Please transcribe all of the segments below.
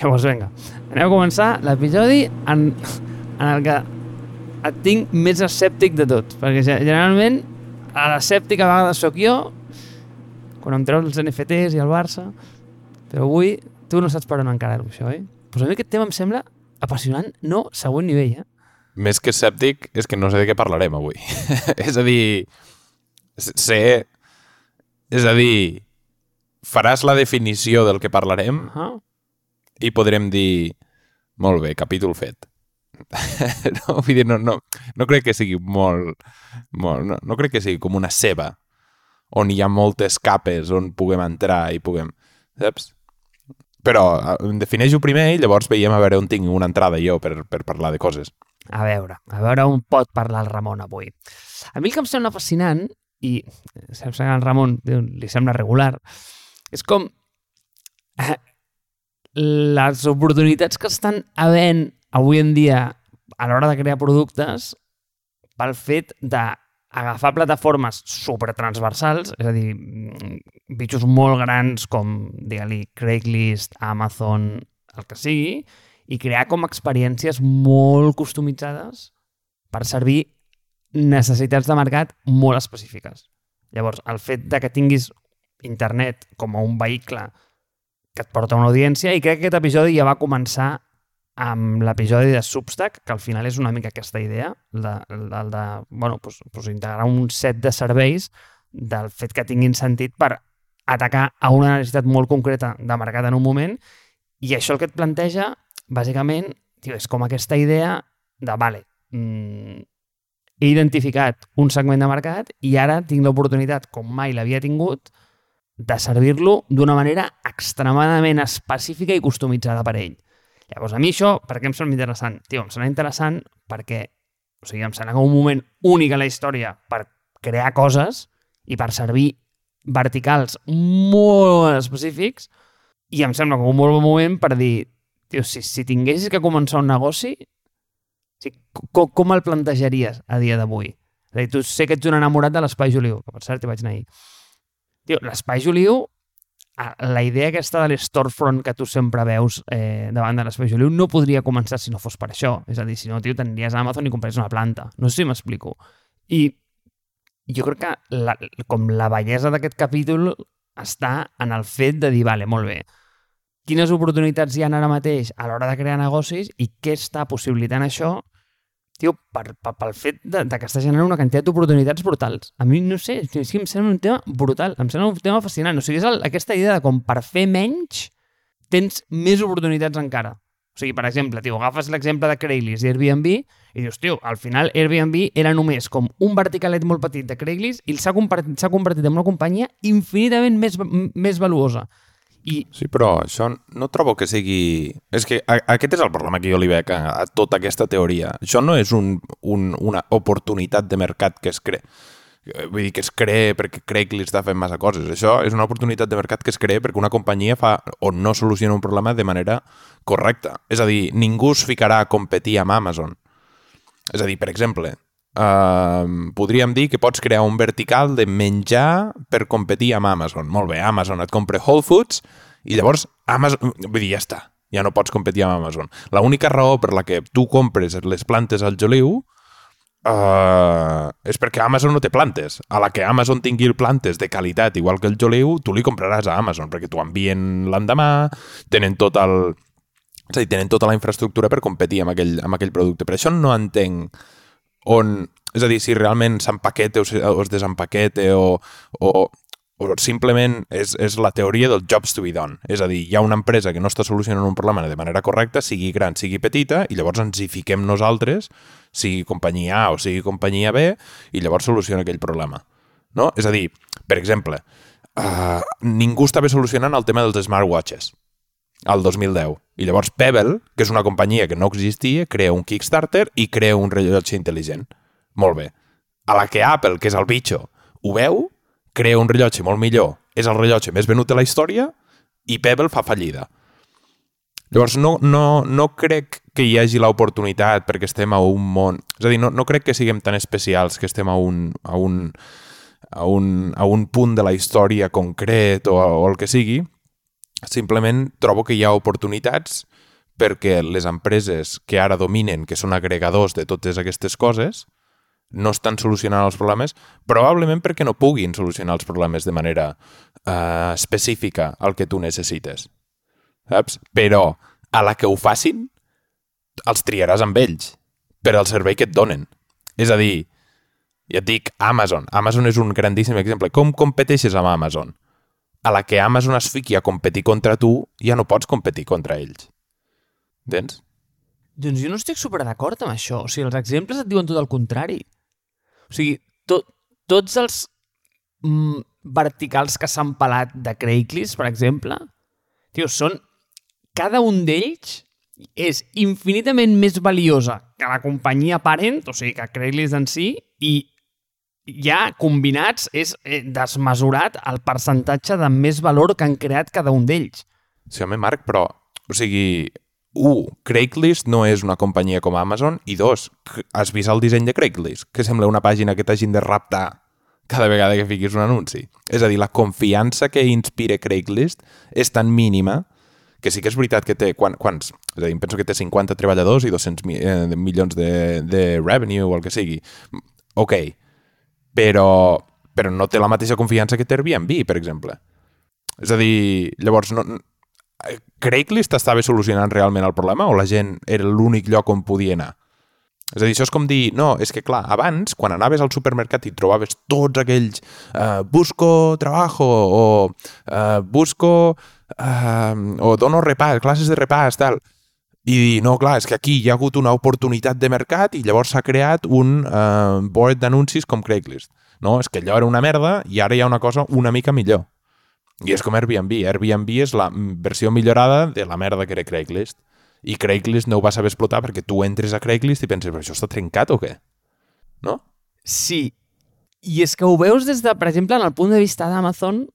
Llavors, vinga, anem a començar l'episodi en, en el que et tinc més escèptic de tot, perquè ge- generalment a l'escèptic a vegades sóc jo, quan em treus els NFTs i el Barça, però avui tu no saps per on encarar-ho, això, eh? Pues a mi aquest tema em sembla apassionant, no següent nivell, eh? Més que escèptic és que no sé de què parlarem avui. és a dir, sé... És a dir, faràs la definició del que parlarem Uh -huh. I podrem dir molt bé, capítol fet. no, vull dir, no, no, no crec que sigui molt... molt no, no crec que sigui com una ceba on hi ha moltes capes on puguem entrar i puguem... Saps? Però eh, em defineixo primer i llavors veiem a veure on tinc una entrada jo per, per parlar de coses. A veure, a veure on pot parlar el Ramon avui. A mi el que em sembla fascinant, i sembla que al Ramon li sembla regular, és com eh, les oportunitats que estan havent avui en dia a l'hora de crear productes pel fet d'agafar plataformes supertransversals, és a dir, mm, bitxos molt grans com, digue-li, Craigslist, Amazon, el que sigui, i crear com experiències molt customitzades per servir necessitats de mercat molt específiques. Llavors, el fet de que tinguis internet com a un vehicle que et porta una audiència, i crec que aquest episodi ja va començar amb l'episodi de Substack, que al final és una mica aquesta idea, el de, el de, el de bueno, pues, pues integrar un set de serveis del fet que tinguin sentit per atacar a una necessitat molt concreta de mercat en un moment, i això el que et planteja, bàsicament, tio, és com aquesta idea de, vale, mm, he identificat un segment de mercat i ara tinc l'oportunitat, com mai l'havia tingut, de servir-lo d'una manera extremadament específica i customitzada per ell. Llavors, a mi això, per què em sembla interessant? Tio, em sembla interessant perquè o sigui, em sembla com un moment únic a la història per crear coses i per servir verticals molt específics i em sembla com un molt bon moment per dir tio, si, si tinguessis que començar un negoci sigui, com, com el plantejaries a dia d'avui? És a dir, tu sé que ets un enamorat de l'Espai Juliu, que per cert hi vaig anar ahir. Tio, l'Espai Juliu, la idea aquesta de l'storefront que tu sempre veus eh, davant de l'Espai Juliu no podria començar si no fos per això. És a dir, si no, tio, t'aniries a Amazon i compraries una planta. No sé si m'explico. I jo crec que la, com la bellesa d'aquest capítol està en el fet de dir, vale, molt bé, quines oportunitats hi ha ara mateix a l'hora de crear negocis i què està possibilitant això tio, per, per, pel fet de, de que està generant una quantitat d'oportunitats brutals. A mi, no sé, és que em sembla un tema brutal, em sembla un tema fascinant. O sigui, és el, aquesta idea de com per fer menys tens més oportunitats encara. O sigui, per exemple, tio, agafes l'exemple de Craigslist i Airbnb i dius, tio, al final Airbnb era només com un verticalet molt petit de Craigslist i s'ha convertit, convertit en una companyia infinitament més, més valuosa. I Sí, però això no trobo que sigui... És que a, aquest és el problema que jo li veig a, a tota aquesta teoria. Això no és un, un, una oportunitat de mercat que es crea vull dir que es crea perquè Craigslist està fent massa coses. Això és una oportunitat de mercat que es crea perquè una companyia fa o no soluciona un problema de manera correcta. És a dir, ningú es ficarà a competir amb Amazon. És a dir, per exemple, Uh, podríem dir que pots crear un vertical de menjar per competir amb Amazon. Molt bé, Amazon et compra Whole Foods i llavors Amazon... Vull dir, ja està. Ja no pots competir amb Amazon. La única raó per la que tu compres les plantes al Joliu uh, és perquè Amazon no té plantes. A la que Amazon tingui plantes de qualitat igual que el Joliu, tu li compraràs a Amazon perquè t'ho envien l'endemà, tenen tot el... És a dir, tenen tota la infraestructura per competir amb aquell, amb aquell producte. Per això no entenc on... És a dir, si realment s'empaqueta o, o es desempaqueta o, o, o simplement és, és la teoria del jobs to be done. És a dir, hi ha una empresa que no està solucionant un problema de manera correcta, sigui gran, sigui petita, i llavors ens hi fiquem nosaltres, sigui companyia A o sigui companyia B, i llavors soluciona aquell problema. No? És a dir, per exemple, uh, ningú estava solucionant el tema dels smartwatches al 2010. I llavors Pebble, que és una companyia que no existia, crea un Kickstarter i crea un rellotge intel·ligent. Molt bé. A la que Apple, que és el bitxo, ho veu, crea un rellotge molt millor, és el rellotge més venut de la història i Pebble fa fallida. Llavors, no, no, no crec que hi hagi l'oportunitat perquè estem a un món... És a dir, no, no crec que siguem tan especials que estem a un, a un, a un, a un punt de la història concret o, o el que sigui, Simplement trobo que hi ha oportunitats perquè les empreses que ara dominen, que són agregadors de totes aquestes coses, no estan solucionant els problemes, probablement perquè no puguin solucionar els problemes de manera uh, específica al que tu necessites. Saps? Però a la que ho facin, els triaràs amb ells per al servei que et donen. És a dir, ja et dic, Amazon. Amazon és un grandíssim exemple. Com competeixes amb Amazon? A la que Amazon es fiqui a competir contra tu, ja no pots competir contra ells. Entens? Doncs jo no estic super d'acord amb això. O sigui, els exemples et diuen tot el contrari. O sigui, to, tots els mm, verticals que s'han pelat de Craigslist, per exemple, tio, són... Cada un d'ells és infinitament més valiosa que la companyia parent, o sigui, que Craigslist en si, i ja combinats és eh, desmesurat el percentatge de més valor que han creat cada un d'ells. Sí, home, Marc, però... O sigui, un, Craigslist no és una companyia com Amazon i dos, has vist el disseny de Craigslist? Que sembla una pàgina que t'hagin de raptar cada vegada que fiquis un anunci. És a dir, la confiança que inspira Craigslist és tan mínima que sí que és veritat que té... Quan, quants? És a dir, penso que té 50 treballadors i 200 mi, eh, milions de, de revenue o el que sigui. Ok, però, però no té la mateixa confiança que té Airbnb, per exemple. És a dir, llavors, no, Craigslist estava solucionant realment el problema o la gent era l'únic lloc on podia anar? És a dir, això és com dir, no, és que clar, abans, quan anaves al supermercat i trobaves tots aquells uh, busco trabajo o uh, busco uh, o dono repàs, classes de repàs, tal, i dir, no, clar, és que aquí hi ha hagut una oportunitat de mercat i llavors s'ha creat un uh, board d'anuncis com Craigslist. No, és que allò era una merda i ara hi ha una cosa una mica millor. I és com Airbnb. Airbnb és la versió millorada de la merda que era Craigslist. I Craigslist no ho va saber explotar perquè tu entres a Craigslist i penses, però això està trencat o què? No? Sí. I és que ho veus des de, per exemple, en el punt de vista d'Amazon,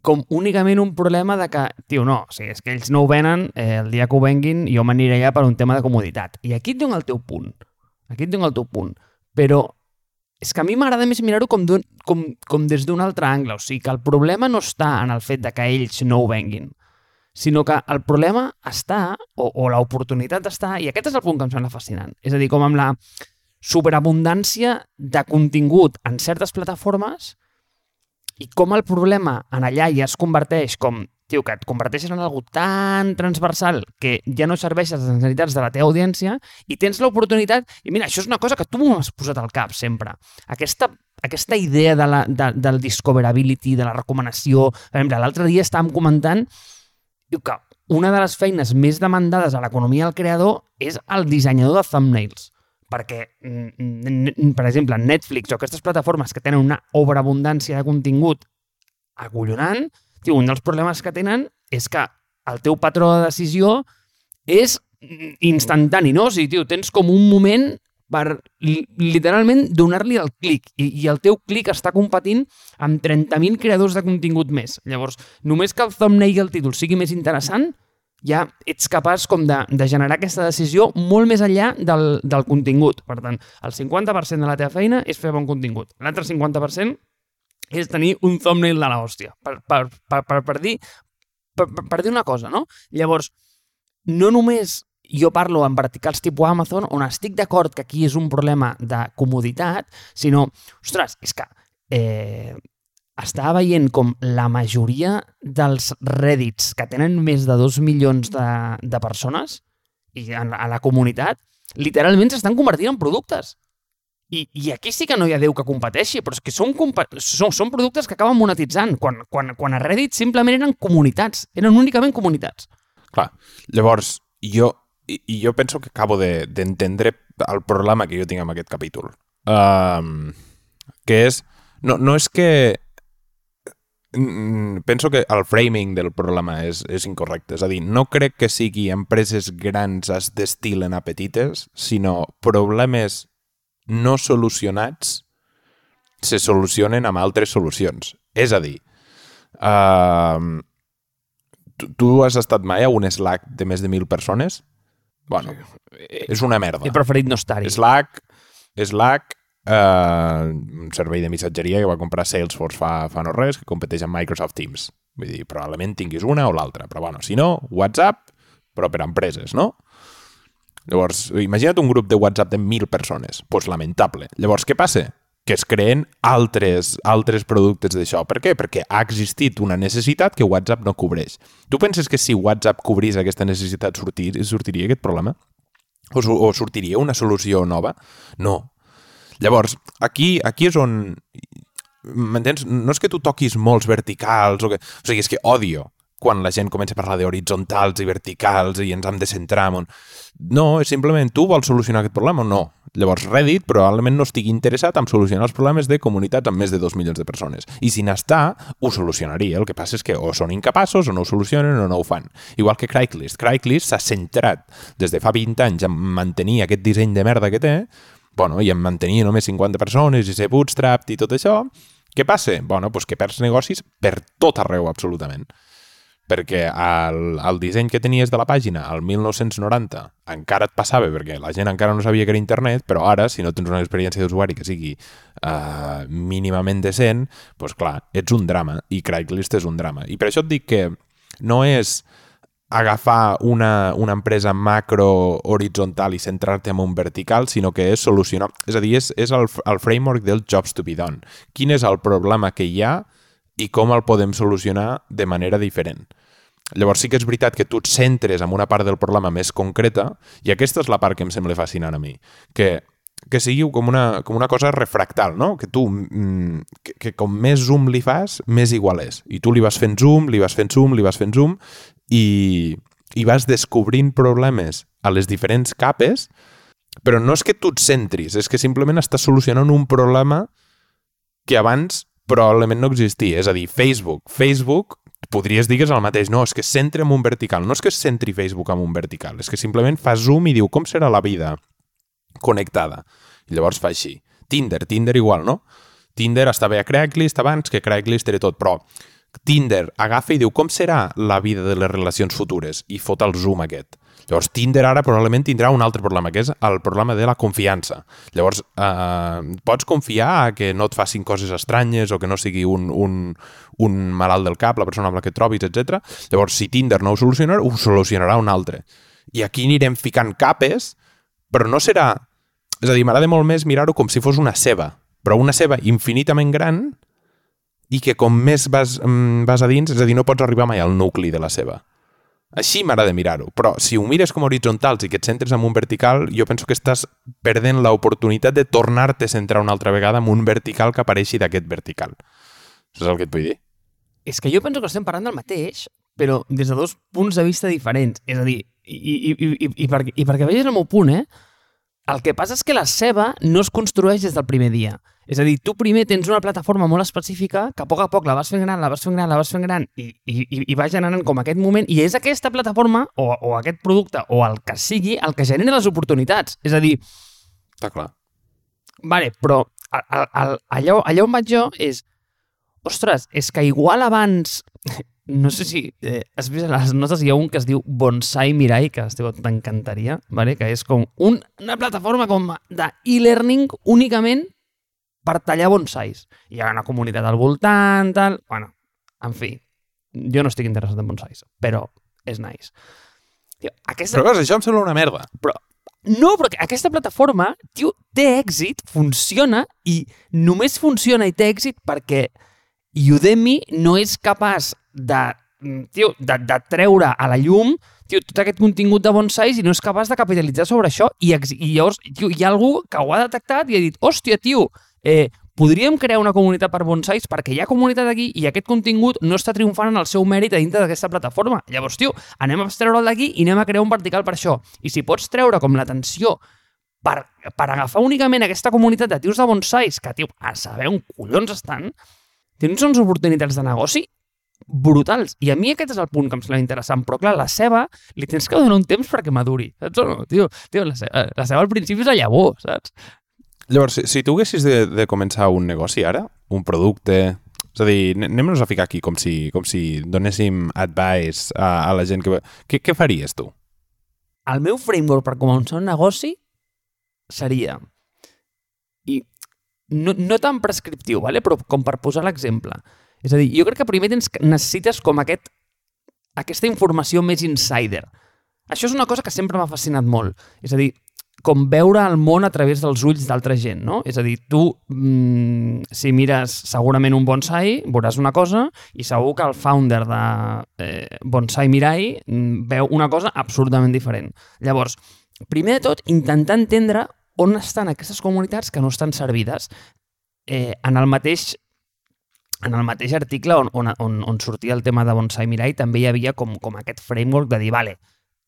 com únicament un problema de que, tio, no, sigui, és que ells no ho venen, eh, el dia que ho venguin jo m'aniré allà per un tema de comoditat. I aquí et dono el teu punt. Aquí et dono el teu punt. Però és que a mi m'agrada més mirar-ho com, com, com des d'un altre angle. O sigui, que el problema no està en el fet de que ells no ho venguin, sinó que el problema està, o, o l'oportunitat està, i aquest és el punt que em sembla fascinant. És a dir, com amb la superabundància de contingut en certes plataformes i com el problema en allà ja es converteix com, tio, que et converteixes en algo tan transversal que ja no serveixes les necessitats de la teva audiència i tens l'oportunitat, i mira, això és una cosa que tu m'ho has posat al cap sempre, aquesta, aquesta idea de la, de, del discoverability, de la recomanació, per exemple, l'altre dia estàvem comentant diu que una de les feines més demandades a l'economia del creador és el dissenyador de thumbnails perquè, per exemple, Netflix o aquestes plataformes que tenen una overabundància de contingut acollonant, tio, un dels problemes que tenen és que el teu patró de decisió és instantani, no? O sigui, tio, tens com un moment per literalment donar-li el clic i, i el teu clic està competint amb 30.000 creadors de contingut més. Llavors, només que el thumbnail i el títol sigui més interessant, ja ets capaç com de, de generar aquesta decisió molt més enllà del, del contingut. Per tant, el 50% de la teva feina és fer bon contingut. L'altre 50% és tenir un thumbnail de l'hòstia, per, per, per, per, per, dir, per, per dir una cosa, no? Llavors, no només jo parlo en verticals tipus Amazon, on estic d'acord que aquí és un problema de comoditat, sinó, ostres, és que eh, estava veient com la majoria dels reddits que tenen més de 2 milions de, de persones i a, a la comunitat, literalment s'estan convertint en productes. I, I aquí sí que no hi ha Déu que competeixi, però és que són, són, són productes que acaben monetitzant, quan, quan, quan a Reddit simplement eren comunitats, eren únicament comunitats. Clar, llavors, jo, i jo penso que acabo d'entendre de, el problema que jo tinc amb aquest capítol. Um, que és, no, no és que penso que el framing del problema és, és incorrecte. És a dir, no crec que sigui empreses grans es destilen a petites, sinó problemes no solucionats se solucionen amb altres solucions. És a dir, uh, tu, tu has estat mai a un Slack de més de mil persones? Bueno, és una merda. He preferit no estar-hi. Slack, Slack eh, un servei de missatgeria que va comprar Salesforce fa, fa no res, que competeix amb Microsoft Teams. Vull dir, probablement tinguis una o l'altra, però bueno, si no, WhatsApp, però per a empreses, no? Llavors, imagina't un grup de WhatsApp de 1.000 persones. Doncs pues lamentable. Llavors, què passa? Que es creen altres, altres productes d'això. Per què? Perquè ha existit una necessitat que WhatsApp no cobreix. Tu penses que si WhatsApp cobrís aquesta necessitat sortir, sortiria aquest problema? O, o sortiria una solució nova? No. Llavors, aquí, aquí és on... M'entens? No és que tu toquis molts verticals o que... O sigui, és que odio quan la gent comença a parlar d'horitzontals i verticals i ens hem de centrar en... No, és simplement tu vols solucionar aquest problema o no. Llavors Reddit probablement no estigui interessat en solucionar els problemes de comunitats amb més de 2 milions de persones. I si n'està, ho solucionaria. El que passa és que o són incapaços o no ho solucionen o no ho fan. Igual que Craigslist. Craigslist s'ha centrat des de fa 20 anys en mantenir aquest disseny de merda que té bueno, i en mantenir només 50 persones i ser bootstrapped i tot això, què passa? Bueno, doncs que perds negocis per tot arreu, absolutament perquè el, el disseny que tenies de la pàgina al 1990 encara et passava perquè la gent encara no sabia que era internet, però ara, si no tens una experiència d'usuari que sigui uh, mínimament decent, doncs clar, ets un drama, i Craigslist és un drama. I per això et dic que no és agafar una, una empresa macro horitzontal i centrar-te en un vertical, sinó que és solucionar... És a dir, és, és el, el framework del jobs to be done. Quin és el problema que hi ha i com el podem solucionar de manera diferent. Llavors sí que és veritat que tu et centres en una part del problema més concreta i aquesta és la part que em sembla fascinant a mi, que, que sigui com una, com una cosa refractal, no? que tu, mm, que, que com més zoom li fas, més igual és. I tu li vas fent zoom, li vas fent zoom, li vas fent zoom i, i vas descobrint problemes a les diferents capes, però no és que tu et centris, és que simplement estàs solucionant un problema que abans probablement no existia. És a dir, Facebook. Facebook podries dir que és el mateix. No, és que centra en un vertical. No és que es centri Facebook en un vertical. És que simplement fa zoom i diu com serà la vida connectada. I llavors fa així. Tinder, Tinder igual, no? Tinder estava a Craigslist abans que Craigslist era tot, però Tinder agafa i diu com serà la vida de les relacions futures i fot el zoom aquest. Llavors, Tinder ara probablement tindrà un altre problema, que és el problema de la confiança. Llavors, eh, pots confiar que no et facin coses estranyes o que no sigui un, un, un malalt del cap, la persona amb la que et trobis, etc. Llavors, si Tinder no ho soluciona, ho solucionarà un altre. I aquí anirem ficant capes, però no serà... És a dir, m'agrada molt més mirar-ho com si fos una ceba, però una ceba infinitament gran i que com més vas, mm, vas a dins, és a dir, no pots arribar mai al nucli de la ceba. Així m'agrada mirar-ho, però si ho mires com horitzontals i que et centres en un vertical, jo penso que estàs perdent l'oportunitat de tornar-te a centrar una altra vegada en un vertical que apareixi d'aquest vertical. Saps el que et vull dir? És que jo penso que estem parlant del mateix, però des de dos punts de vista diferents. És a dir, i, i, i, i, perquè, i perquè vegis el meu punt, eh? El que passa és que la ceba no es construeix des del primer dia. És a dir, tu primer tens una plataforma molt específica que a poc a poc la vas fent gran, la vas fent gran, la vas fent gran i, i, i va generant com aquest moment i és aquesta plataforma o, o aquest producte o el que sigui el que genera les oportunitats. És a dir... Està clar. Vale, però el, allò, allò on vaig jo és... Ostres, és que igual abans no sé si eh, has vist a les notes hi ha un que es diu Bonsai Mirai, que t'encantaria, vale? que és com un, una plataforma com de e-learning únicament per tallar bonsais. Hi ha una comunitat al voltant, tal... Bueno, en fi, jo no estic interessat en bonsais, però és nice. Tio, aquesta... Però veus, això em sembla una merda. Però no, però aquesta plataforma, tio, té èxit, funciona i només funciona i té èxit perquè Udemy no és capaç de, tio, de, de treure a la llum tio, tot aquest contingut de bonsais i no és capaç de capitalitzar sobre això i, i llavors tio, hi ha algú que ho ha detectat i ha dit, hòstia, tio, eh, podríem crear una comunitat per bonsais perquè hi ha comunitat aquí i aquest contingut no està triomfant en el seu mèrit a dintre d'aquesta plataforma. Llavors, tio, anem a treure'l d'aquí i anem a crear un vertical per això. I si pots treure com l'atenció per, per agafar únicament aquesta comunitat de tios de bonsais, que, tio, a saber on collons estan, tens uns oportunitats de negoci brutals. I a mi aquest és el punt que em sembla interessant. Però, clar, la ceba li tens que donar un temps perquè maduri. Saps o no? Tio, tio la, ceba, la ceba al principi és la llavor, saps? Llavors, si, si tu haguessis de, de començar un negoci ara, un producte... És a dir, anem-nos a ficar aquí com si, com si donéssim advice a, a la gent que... Què, què faries tu? El meu framework per començar un negoci seria... I no, no tan prescriptiu, vale? però com per posar l'exemple. És a dir, jo crec que primer tens, necessites com aquest, aquesta informació més insider. Això és una cosa que sempre m'ha fascinat molt. És a dir, com veure el món a través dels ulls d'altra gent, no? És a dir, tu, mm, si mires segurament un bonsai, veuràs una cosa, i segur que el founder de eh, Bonsai Mirai mm, veu una cosa absurdament diferent. Llavors, primer de tot, intentar entendre on estan aquestes comunitats que no estan servides. Eh, en el mateix en el mateix article on, on, on, on sortia el tema de Bonsai Mirai també hi havia com, com aquest framework de dir, vale,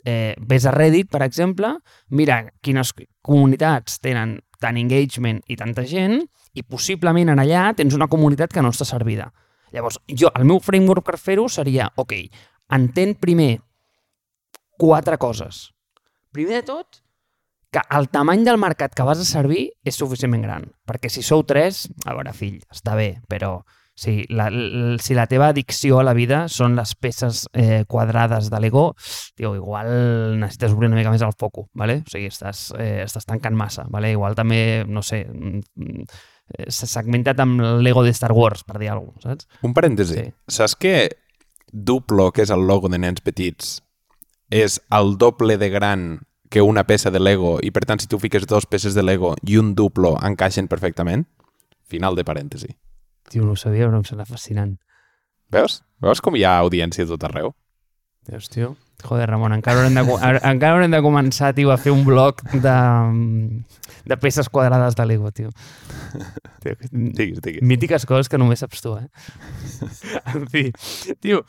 eh, ves a Reddit, per exemple, mira quines comunitats tenen tant engagement i tanta gent i possiblement en allà tens una comunitat que no està servida. Llavors, jo, el meu framework per fer-ho seria, ok, entén primer quatre coses. Primer de tot, que el tamany del mercat que vas a servir és suficientment gran. Perquè si sou tres, a veure, fill, està bé, però si la, la, si la teva addicció a la vida són les peces eh, quadrades de l'ego, tio, igual necessites obrir una mica més el foco, ¿vale? O sigui, estàs, eh, estàs tancant massa, ¿vale? Igual també, no sé, mm, eh, s'ha segmentat amb l'ego de Star Wars, per dir alguna cosa, saps? Un parèntesi. Sí. Saps que Duplo, que és el logo de nens petits, és el doble de gran que una peça de Lego i per tant si tu fiques dos peces de Lego i un Duplo encaixen perfectament? Final de parèntesi. Tio, no ho sabia, però em sembla fascinant. Veus? Veus com hi ha audiència a tot arreu? Veus, tio? Joder, Ramon, encara haurem de, encara haurem de començar, tio, a fer un bloc de, de peces quadrades de Lego, tio. tio Digues, digues. mítiques coses que només saps tu, eh? en fi, tio,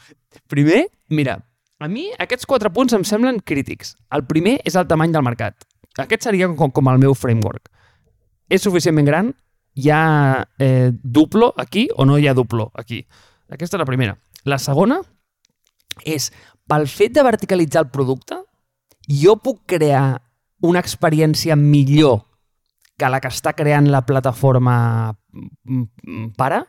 primer, mira, a mi aquests quatre punts em semblen crítics. El primer és el tamany del mercat. Aquest seria com, com el meu framework. És suficientment gran? Hi ha eh, duplo aquí o no hi ha duplo aquí? Aquesta és la primera. La segona és, pel fet de verticalitzar el producte, jo puc crear una experiència millor que la que està creant la plataforma mm, mm, pare.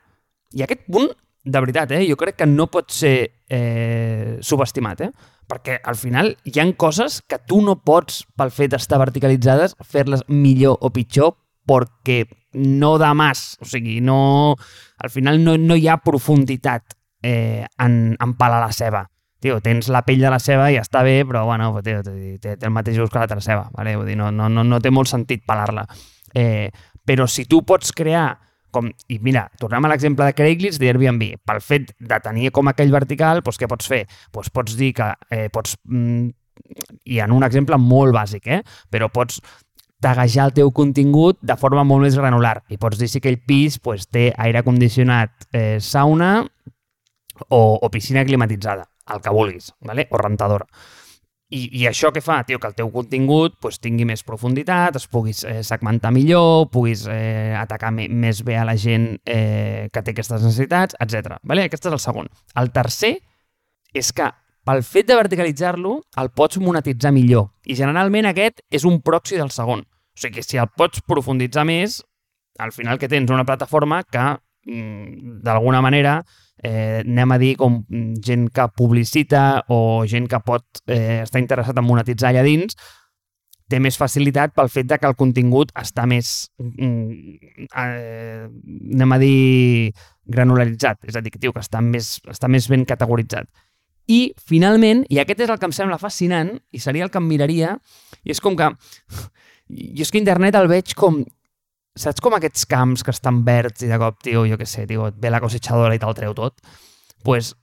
I aquest punt, de veritat, eh, jo crec que no pot ser eh, subestimat, eh? perquè al final hi han coses que tu no pots, pel fet d'estar verticalitzades, fer-les millor o pitjor perquè no da más. O sigui, no, al final no, no hi ha profunditat eh, en, en pelar la ceba. Tio, tens la pell de la ceba i està bé, però bueno, tio, té, té el mateix gust que l'altra ceba. Vale? Vull dir, no, no, no, no té molt sentit pelar-la. Eh, però si tu pots crear com, i mira, tornem a l'exemple de Craigslist i Airbnb, pel fet de tenir com aquell vertical, doncs què pots fer? Doncs pots dir que eh, pots, mm, i en un exemple molt bàsic, eh? però pots taguejar el teu contingut de forma molt més granular i pots dir si aquell pis pues, té aire condicionat, eh, sauna o, o piscina climatitzada, el que vulguis, vale? o rentadora. I, I això què fa? Tio, que el teu contingut pues, tingui més profunditat, es puguis eh, segmentar millor, puguis eh, atacar més bé a la gent eh, que té aquestes necessitats, etc. Vale? Aquest és el segon. El tercer és que pel fet de verticalitzar-lo el pots monetitzar millor. I generalment aquest és un proxy del segon. O sigui que si el pots profunditzar més, al final que tens una plataforma que mm, d'alguna manera eh, anem a dir com gent que publicita o gent que pot eh, estar interessat en monetitzar allà dins, té més facilitat pel fet de que el contingut està més, mm, eh, anem a dir, granularitzat, és a dir, que, tio, que està més, està més ben categoritzat. I, finalment, i aquest és el que em sembla fascinant, i seria el que em miraria, i és com que... Jo és que internet el veig com saps com aquests camps que estan verds i de cop, tio, jo què sé, tio, et ve la cosechadora i te'l treu tot? pues,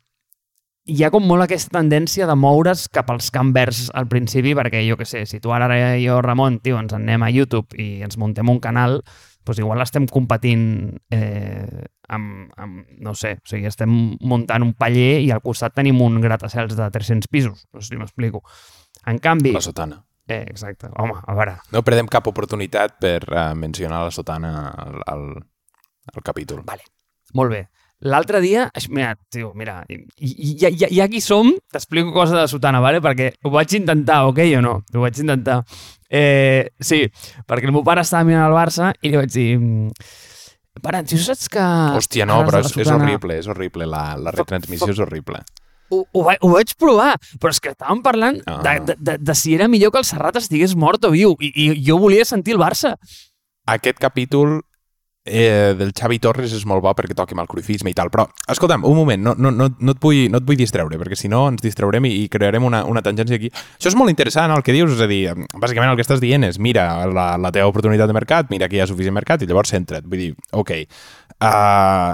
hi ha com molt aquesta tendència de moure's cap als camps verds al principi, perquè jo què sé, si tu ara i jo, Ramon, tio, ens en anem a YouTube i ens muntem un canal, pues igual estem competint eh, amb, amb, no sé, o sigui, estem muntant un paller i al costat tenim un gratacels de 300 pisos, no sé si m'explico. En canvi... La sotana. Eh, exacte. Home, a veure, No perdem cap oportunitat per uh, mencionar la sotana al, al, al capítol. Vale, molt bé. L'altre dia, mira, tio, mira, i, i, i, i aquí som, t'explico cosa de la sotana, vale? perquè ho vaig intentar, ok o no? Ho vaig intentar. Eh, sí, perquè el meu pare estava mirant el Barça i li vaig dir... mm, Pare, si saps que... Hòstia, no, però és, és horrible, és horrible. La, la retransmissió és horrible. Ho, ho, vaig, ho vaig provar, però és que estàvem parlant Ah. de, de, de, de si era millor que el Serrat estigués mort o viu, i, i jo volia sentir el Barça. Aquest capítol eh, del Xavi Torres és molt bo perquè toqui amb el cruifisme i tal, però, escolta'm, un moment, no, no, no, no, et, vull, no et vull distreure, perquè si no ens distraurem i, i crearem una, una tangència aquí. Això és molt interessant, el que dius, és a dir, bàsicament el que estàs dient és, mira la, la teva oportunitat de mercat, mira que hi ha suficient mercat, i llavors centra't. Vull dir, ok. Uh,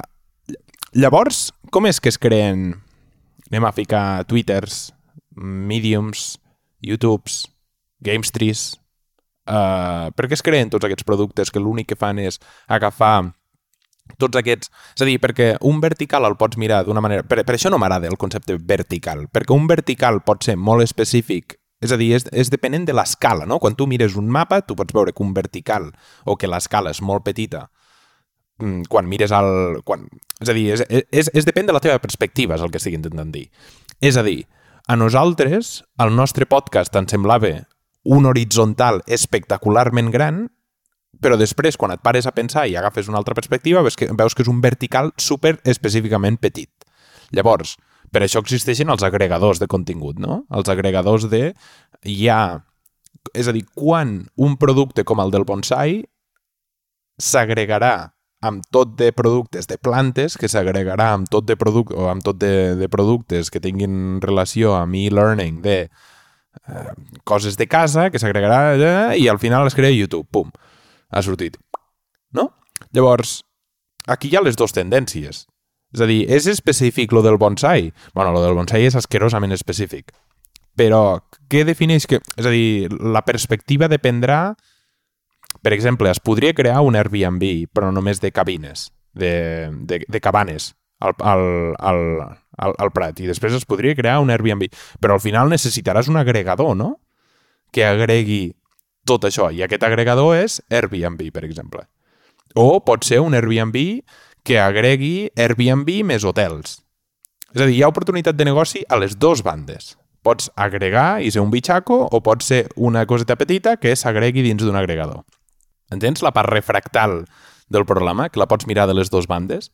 llavors, com és que es creen, anem a ficar Twitters, Mediums, YouTubes, Gamestrees, Uh, per què es creen tots aquests productes que l'únic que fan és agafar tots aquests... És a dir, perquè un vertical el pots mirar d'una manera... Per, per això no m'agrada el concepte vertical, perquè un vertical pot ser molt específic és a dir, és, és depenent de l'escala, no? Quan tu mires un mapa, tu pots veure que un vertical o que l'escala és molt petita mm, quan mires el... Quan... És a dir, és, és, és depèn de la teva perspectiva, és el que estic intentant dir. És a dir, a nosaltres, el nostre podcast ens semblava un horitzontal espectacularment gran, però després, quan et pares a pensar i agafes una altra perspectiva, veus que, veus que és un vertical super específicament petit. Llavors, per això existeixen els agregadors de contingut, no? Els agregadors de... Hi ha... És a dir, quan un producte com el del bonsai s'agregarà amb tot de productes de plantes, que s'agregarà amb tot de producte o amb tot de, de productes que tinguin relació amb e-learning de eh, coses de casa que s'agregarà i al final es crea YouTube. Pum, ha sortit. No? Llavors, aquí hi ha les dues tendències. És a dir, és específic lo del bonsai? bueno, lo del bonsai és asquerosament específic. Però què defineix que... És a dir, la perspectiva dependrà... Per exemple, es podria crear un Airbnb, però només de cabines, de, de, de cabanes al, al, al, al, al Prat i després es podria crear un Airbnb. Però al final necessitaràs un agregador, no? Que agregui tot això. I aquest agregador és Airbnb, per exemple. O pot ser un Airbnb que agregui Airbnb més hotels. És a dir, hi ha oportunitat de negoci a les dues bandes. Pots agregar i ser un bitxaco o pot ser una coseta petita que s'agregui dins d'un agregador. Entens la part refractal del problema, que la pots mirar de les dues bandes?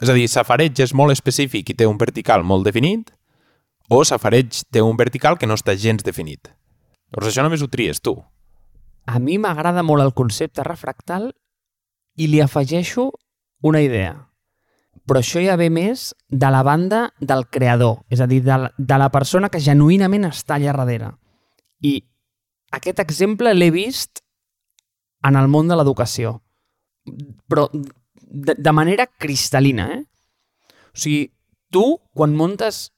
És a dir, Safareig és molt específic i té un vertical molt definit, o Safareig té un vertical que no està gens definit. Llavors això només ho tries tu. A mi m'agrada molt el concepte refractal i li afegeixo una idea. Però això ja ve més de la banda del creador, és a dir, de la, de la persona que genuïnament està allà darrere. I aquest exemple l'he vist en el món de l'educació. Però de, de manera cristal·lina, eh? O sigui, tu, quan montes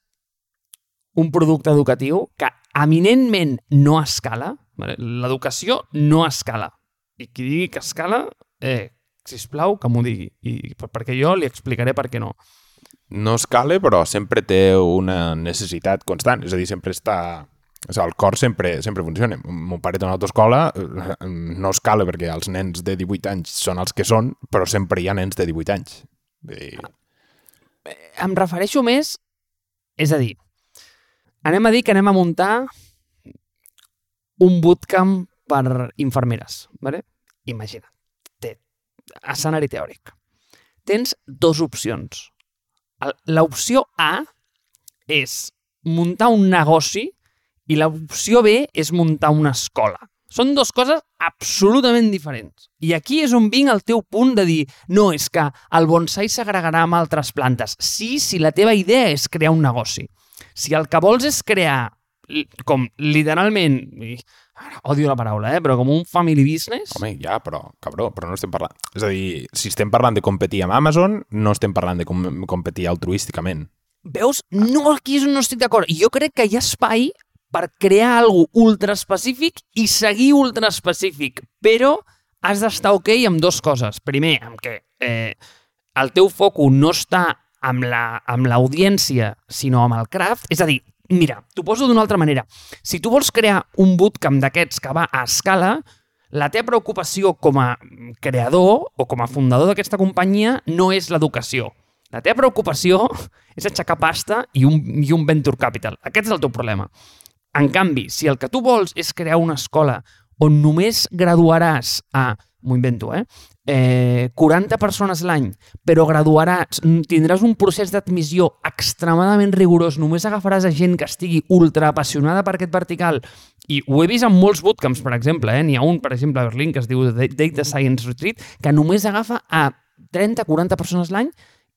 un producte educatiu que eminentment no escala, l'educació no escala. I qui digui que escala, eh, sisplau, que m'ho digui. I, perquè jo li explicaré per què no. No escala, però sempre té una necessitat constant. És a dir, sempre està o sigui, el cor sempre, sempre funciona. Mon pare té una autoescola, eh, no escala perquè els nens de 18 anys són els que són, però sempre hi ha nens de 18 anys. I... Em refereixo més... És a dir, anem a dir que anem a muntar un bootcamp per infermeres, ¿vale? Imagina't, té escenari teòric. Tens dues opcions. L'opció A és muntar un negoci i l'opció B és muntar una escola. Són dues coses absolutament diferents. I aquí és on vinc el teu punt de dir no, és que el bonsai s'agregarà amb altres plantes. Sí, si la teva idea és crear un negoci. Si el que vols és crear, com literalment, odio la paraula, eh? però com un family business... Home, ja, però, cabró, però no estem parlant... És a dir, si estem parlant de competir amb Amazon, no estem parlant de com competir altruísticament. Veus? No, aquí no estic d'acord. Jo crec que hi ha espai per crear alguna ultra específic i seguir ultra específic, però has d'estar ok amb dues coses. Primer, amb que eh, el teu foco no està amb l'audiència, la, sinó amb el craft. És a dir, mira, t'ho poso d'una altra manera. Si tu vols crear un bootcamp d'aquests que va a escala, la teva preocupació com a creador o com a fundador d'aquesta companyia no és l'educació. La teva preocupació és aixecar pasta i un, i un venture capital. Aquest és el teu problema. En canvi, si el que tu vols és crear una escola on només graduaràs a, m'ho invento, eh? eh, 40 persones l'any, però graduaràs, tindràs un procés d'admissió extremadament rigorós, només agafaràs a gent que estigui ultra apassionada per aquest vertical, i ho he vist en molts bootcamps, per exemple, eh? n'hi ha un, per exemple, a Berlín, que es diu Data Science Retreat, que només agafa a 30-40 persones l'any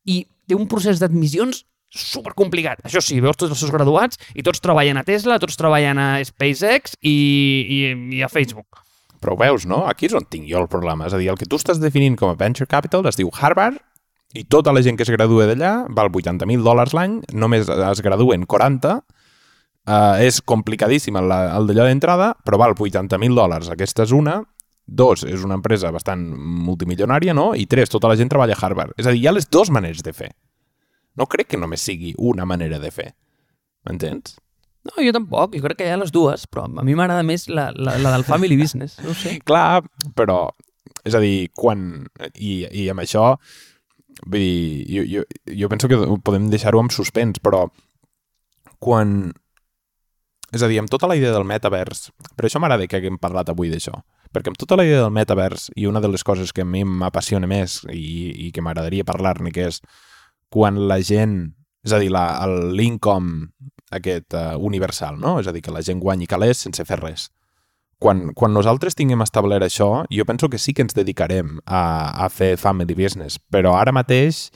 i té un procés d'admissions super complicat. Això sí, veus tots els seus graduats i tots treballen a Tesla, tots treballen a SpaceX i, i, i a Facebook. Però ho veus, no? Aquí és on tinc jo el problema. És a dir, el que tu estàs definint com a venture capital es diu Harvard i tota la gent que es gradua d'allà val 80.000 dòlars l'any, només es graduen 40, uh, és complicadíssim el, el d'allò d'entrada, però val 80.000 dòlars. Aquesta és una, dos, és una empresa bastant multimilionària, no? I tres, tota la gent treballa a Harvard. És a dir, hi ha les dues maneres de fer. No crec que només sigui una manera de fer. M'entens? No, jo tampoc. Jo crec que hi ha les dues, però a mi m'agrada més la, la, la del family business. No sé. Clar, però... És a dir, quan... I, i amb això... Vull dir, jo, jo, jo penso que podem deixar-ho amb suspens, però quan... És a dir, amb tota la idea del metavers... Per això m'agrada que haguem parlat avui d'això. Perquè amb tota la idea del metavers, i una de les coses que a mi m'apassiona més i, i que m'agradaria parlar-ne, que és quan la gent, és a dir, l'income aquest uh, universal, no? És a dir, que la gent guanyi calés sense fer res. Quan, quan nosaltres tinguem establert això, jo penso que sí que ens dedicarem a, a fer family business, però ara mateix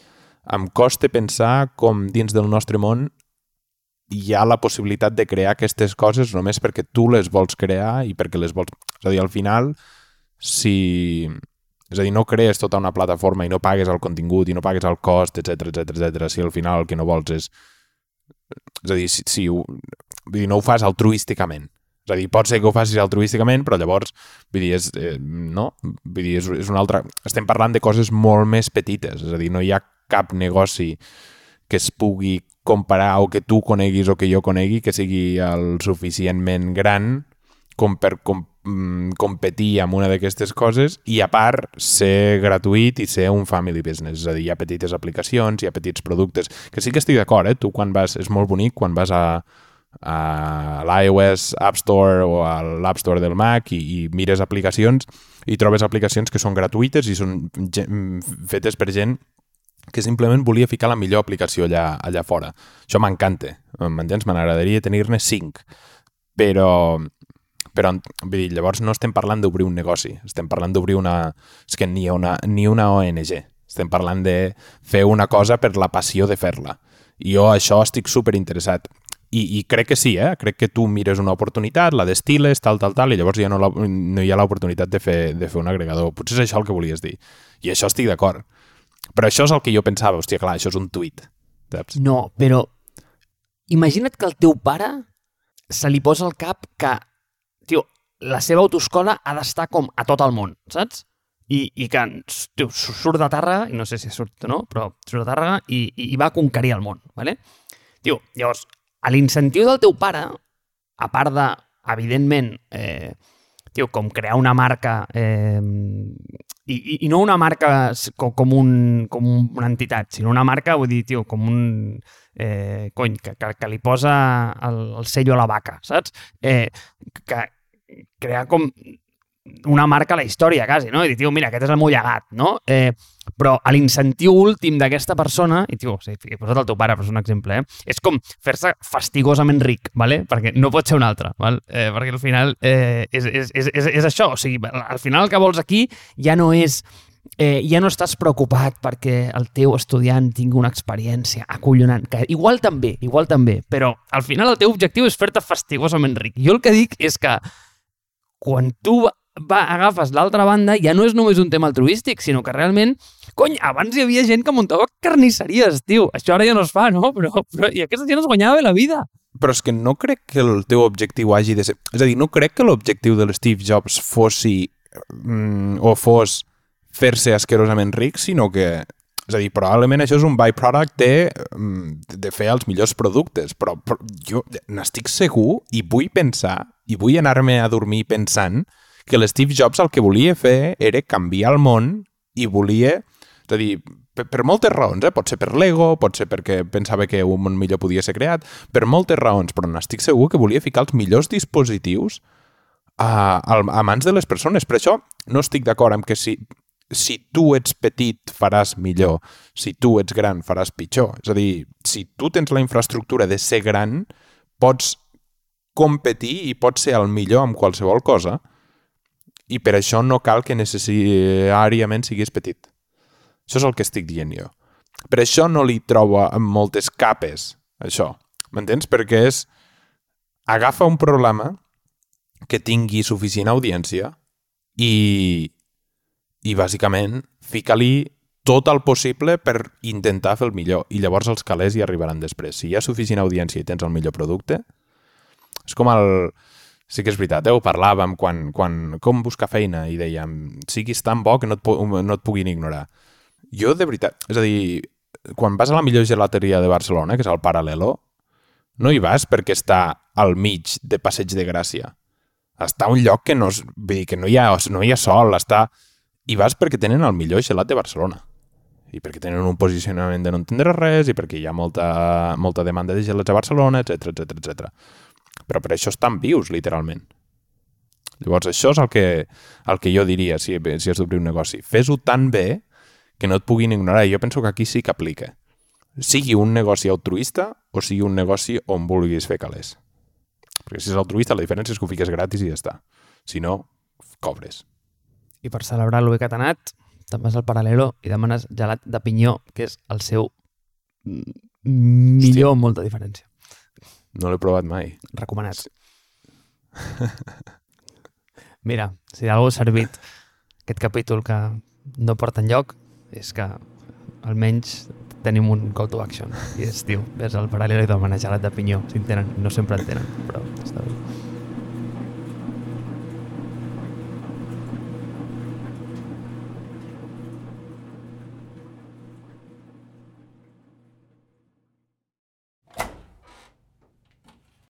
em costa pensar com dins del nostre món hi ha la possibilitat de crear aquestes coses només perquè tu les vols crear i perquè les vols... És a dir, al final, si, és a dir, no crees tota una plataforma i no pagues el contingut i no pagues el cost, etc etc etc. si al final el que no vols és... És a dir, si, si ho, dir, no ho fas altruísticament. És a dir, pot ser que ho facis altruísticament, però llavors, vull dir, és, eh, no? Vull dir, és, és una altra... Estem parlant de coses molt més petites, és a dir, no hi ha cap negoci que es pugui comparar o que tu coneguis o que jo conegui que sigui el suficientment gran com per com competir amb una d'aquestes coses i a part ser gratuït i ser un family business, és a dir, hi ha petites aplicacions, hi ha petits productes, que sí que estic d'acord, eh? tu quan vas, és molt bonic quan vas a, a l'iOS App Store o a l'App Store del Mac i, i mires aplicacions i trobes aplicacions que són gratuïtes i són fetes per gent que simplement volia ficar la millor aplicació allà, allà fora. Això m'encanta, m'entens? M'agradaria tenir-ne cinc, però però vull dir, llavors no estem parlant d'obrir un negoci, estem parlant d'obrir una... És que ni una, ni una ONG, estem parlant de fer una cosa per la passió de fer-la. I jo això estic super interessat. I, I crec que sí, eh? Crec que tu mires una oportunitat, la destiles, tal, tal, tal, i llavors ja no, la, no hi ha l'oportunitat de, fer, de fer un agregador. Potser és això el que volies dir. I això estic d'acord. Però això és el que jo pensava. Hòstia, clar, això és un tuit. Saps? No, però imagina't que el teu pare se li posa al cap que tio, la seva autoscola ha d'estar com a tot el món, saps? I, i que tio, surt de Tàrrega, i no sé si surt o no, però surt de Tàrrega i, i, i va conquerir el món, ¿vale? Tio, llavors, l'incentiu del teu pare, a part de, evidentment, eh, tio, com crear una marca eh, i, i, i no una marca com, com, un, com una entitat, sinó una marca, vull dir, tio, com un... Eh, cony, que, que, que li posa el, el sello a la vaca, saps? Eh, que, crear com una marca a la història, quasi, no? I dir, tio, mira, aquest és el meu llegat, no? Eh, però l'incentiu últim d'aquesta persona, i tio, sí, he posat el teu pare, però és un exemple, eh? És com fer-se fastigosament ric, ¿vale? perquè no pot ser un altre, ¿vale? eh, perquè al final eh, és, és, és, és, és això, o sigui, al final el que vols aquí ja no és eh, ja no estàs preocupat perquè el teu estudiant tingui una experiència acollonant, que igual també, igual també, però al final el teu objectiu és fer-te fastigosament ric. Jo el que dic és que quan tu va, agafes l'altra banda, ja no és només un tema altruístic, sinó que realment, cony, abans hi havia gent que muntava carnisseries, tio. Això ara ja no es fa, no? Però, però i aquesta gent es guanyava la vida. Però és que no crec que el teu objectiu hagi de ser... És a dir, no crec que l'objectiu de l'Steve Jobs fossi mm, o fos fer-se asquerosament ric, sinó que és a dir, probablement això és un byproduct de, mm, de fer els millors productes, però, però jo n'estic segur i vull pensar, i vull anar-me a dormir pensant que l'Steve Jobs el que volia fer era canviar el món i volia... És a dir, per, per moltes raons, eh? pot ser per l'ego, pot ser perquè pensava que un món millor podia ser creat, per moltes raons, però n'estic segur que volia ficar els millors dispositius a, a, a mans de les persones. Per això no estic d'acord amb que si... si tu ets petit faràs millor, si tu ets gran faràs pitjor. És a dir, si tu tens la infraestructura de ser gran, pots competir i pots ser el millor amb qualsevol cosa i per això no cal que necessàriament siguis petit. Això és el que estic dient jo. Per això no li trobo amb moltes capes, això. M'entens? Perquè és... Agafa un problema que tingui suficient audiència i, i bàsicament fica-li tot el possible per intentar fer el millor i llavors els calés hi arribaran després. Si hi ha suficient audiència i tens el millor producte, és com el... Sí que és veritat, eh? ho parlàvem quan, quan... Com buscar feina? I dèiem, siguis tan bo que no et, no et puguin ignorar. Jo, de veritat, és a dir, quan vas a la millor gelateria de Barcelona, que és el Paral·lelo, no hi vas perquè està al mig de Passeig de Gràcia. Està a un lloc que no, vull dir, que no, hi ha, no hi ha sol, està... I vas perquè tenen el millor gelat de Barcelona. I perquè tenen un posicionament de no entendre res, i perquè hi ha molta, molta demanda de gelats a Barcelona, etc etc etc. Però per això estan vius, literalment. Llavors, això és el que, el que jo diria si, si has d'obrir un negoci. Fes-ho tan bé que no et puguin ignorar. I jo penso que aquí sí que aplica. Sigui un negoci altruista o sigui un negoci on vulguis fer calés. Perquè si és altruista, la diferència és que ho fiques gratis i ja està. Si no, cobres. I per celebrar l'UE que t'ha anat, te'n vas al Paral·lelo i demanes gelat de pinyó, que és el seu millor amb molta diferència. No l'he provat mai. Recomanat. Mira, si d'algú ha servit aquest capítol que no porta enlloc, és que almenys tenim un call to action i és, diu, ves al paral·lel i demana gelat de pinyó si en tenen, no sempre en tenen, però està bé